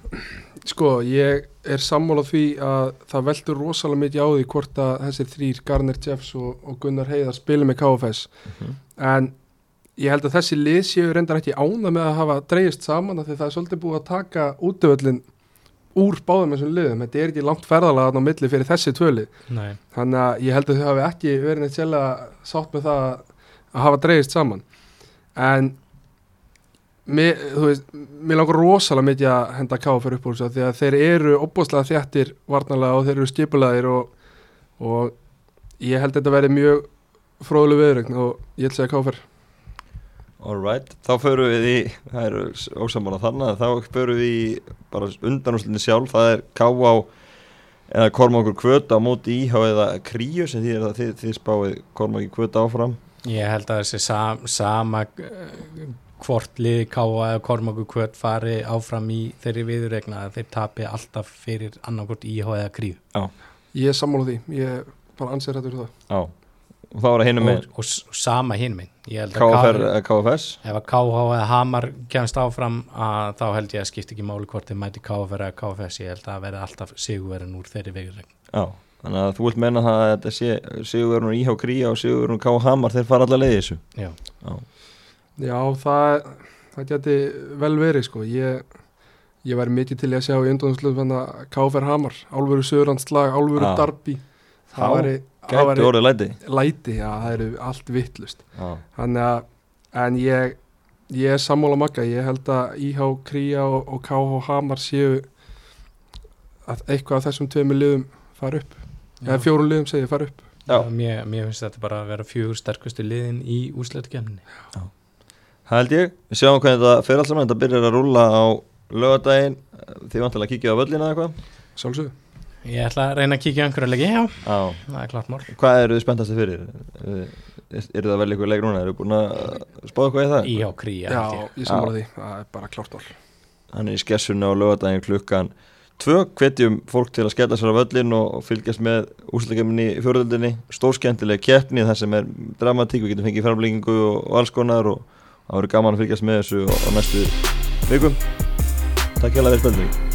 Sko, ég er sammála því að það veldur rosalega mikið á því hvort að þessi þrýr, Garner Jeffs og, og Gunnar Heiðar spilum með KFS mm -hmm. en ég held að þessi lið séu reyndar ekki ána með að hafa dreyist saman að því það er svolítið búið að taka útöðlinn úr báðum þessum liðum, þetta er ekki langt ferðalega á milli fyrir þessi tvöli þannig að ég held að þau hafi ekki verið neitt sjálf sátt með það að hafa dreyist saman. En mér, veist, mér langar rosalega mikið að henda káfa fyrir uppbúrsa því að þeir eru opbúslega þjættir varnalega og þeir eru skipulegir og, og ég held að þetta verið mjög fróðlu viðrögn og ég held að segja fyrir Alright, þá förum við í, það eru ósamála þannig að þá förum við í bara undanúslinni sjálf, það er K.A. eða Kormákur Kvöta á móti íhá eða Kríu sem því að þið, þið spáið Kormáki Kvöta áfram. Ég held að þessi sam, sama hvort liði K.A. eða Kormákur Kvöt fari áfram í þeirri viðregna að þeir tapi alltaf fyrir annarkort íhá eða Kríu. Já. Ég er sammála því, ég bara anser þetta fyrir það. Já og þá er það hinum og, og, og sama hinum minn KFR eða KFS ef að KH eða Hamar kemst áfram að, þá held ég að skipta ekki máli hvort þið mæti KFR eða KFS ég held að verði alltaf sigurverðin úr þeirri vegurregn Já, þannig að þú vilt menna það að þetta sé sigurverðin úr IH Kría og sigurverðin úr KH Hamar þeir fara allar leiði þessu? Já, Já. Já það, það geti vel verið sko. Ég, ég væri mikið til að sjá í undanslöfum KFR Hamar, álveru sögurandslag, álveru darbi það væri Gæti orðið læti. Læti, já, það eru allt vittlust Þannig að, en ég ég er sammála makka, ég held að IH Kría og, og KH Hamar séu að eitthvað af þessum tveimu liðum fara upp. Já. eða fjórun liðum segja fara upp. Já. Mér, mér finnst þetta bara að vera fjögur sterkustu liðin í úsleitkemni Það held ég, við sjáum hvernig þetta fyrir alls saman, þetta byrjar að rúla á lögadaginn, þið vantilega að kíkja á völlina eða eitthvað. Sálsög Ég ætla að reyna að kíkja einhverju leiki, já, já, það er klart mál. Hvað eru þið spenntast fyrir? Er það vel eitthvað leik núna? Er þið búin að spáða eitthvað í það? Já, kríja Já, ég. samfara því, það er bara klart mál. Þannig í skessunni á lögadagin klukkan Tvö, hvetjum fólk til að skella sér á völlin og fylgjast með úsleikemni í fjörðöldinni Stórskjæntilega keppni þar sem er dramatík, við getum fengið framlengingu og alls konar og það verður gaman að fylgjast með þessu á næstu vikum. Takk hjá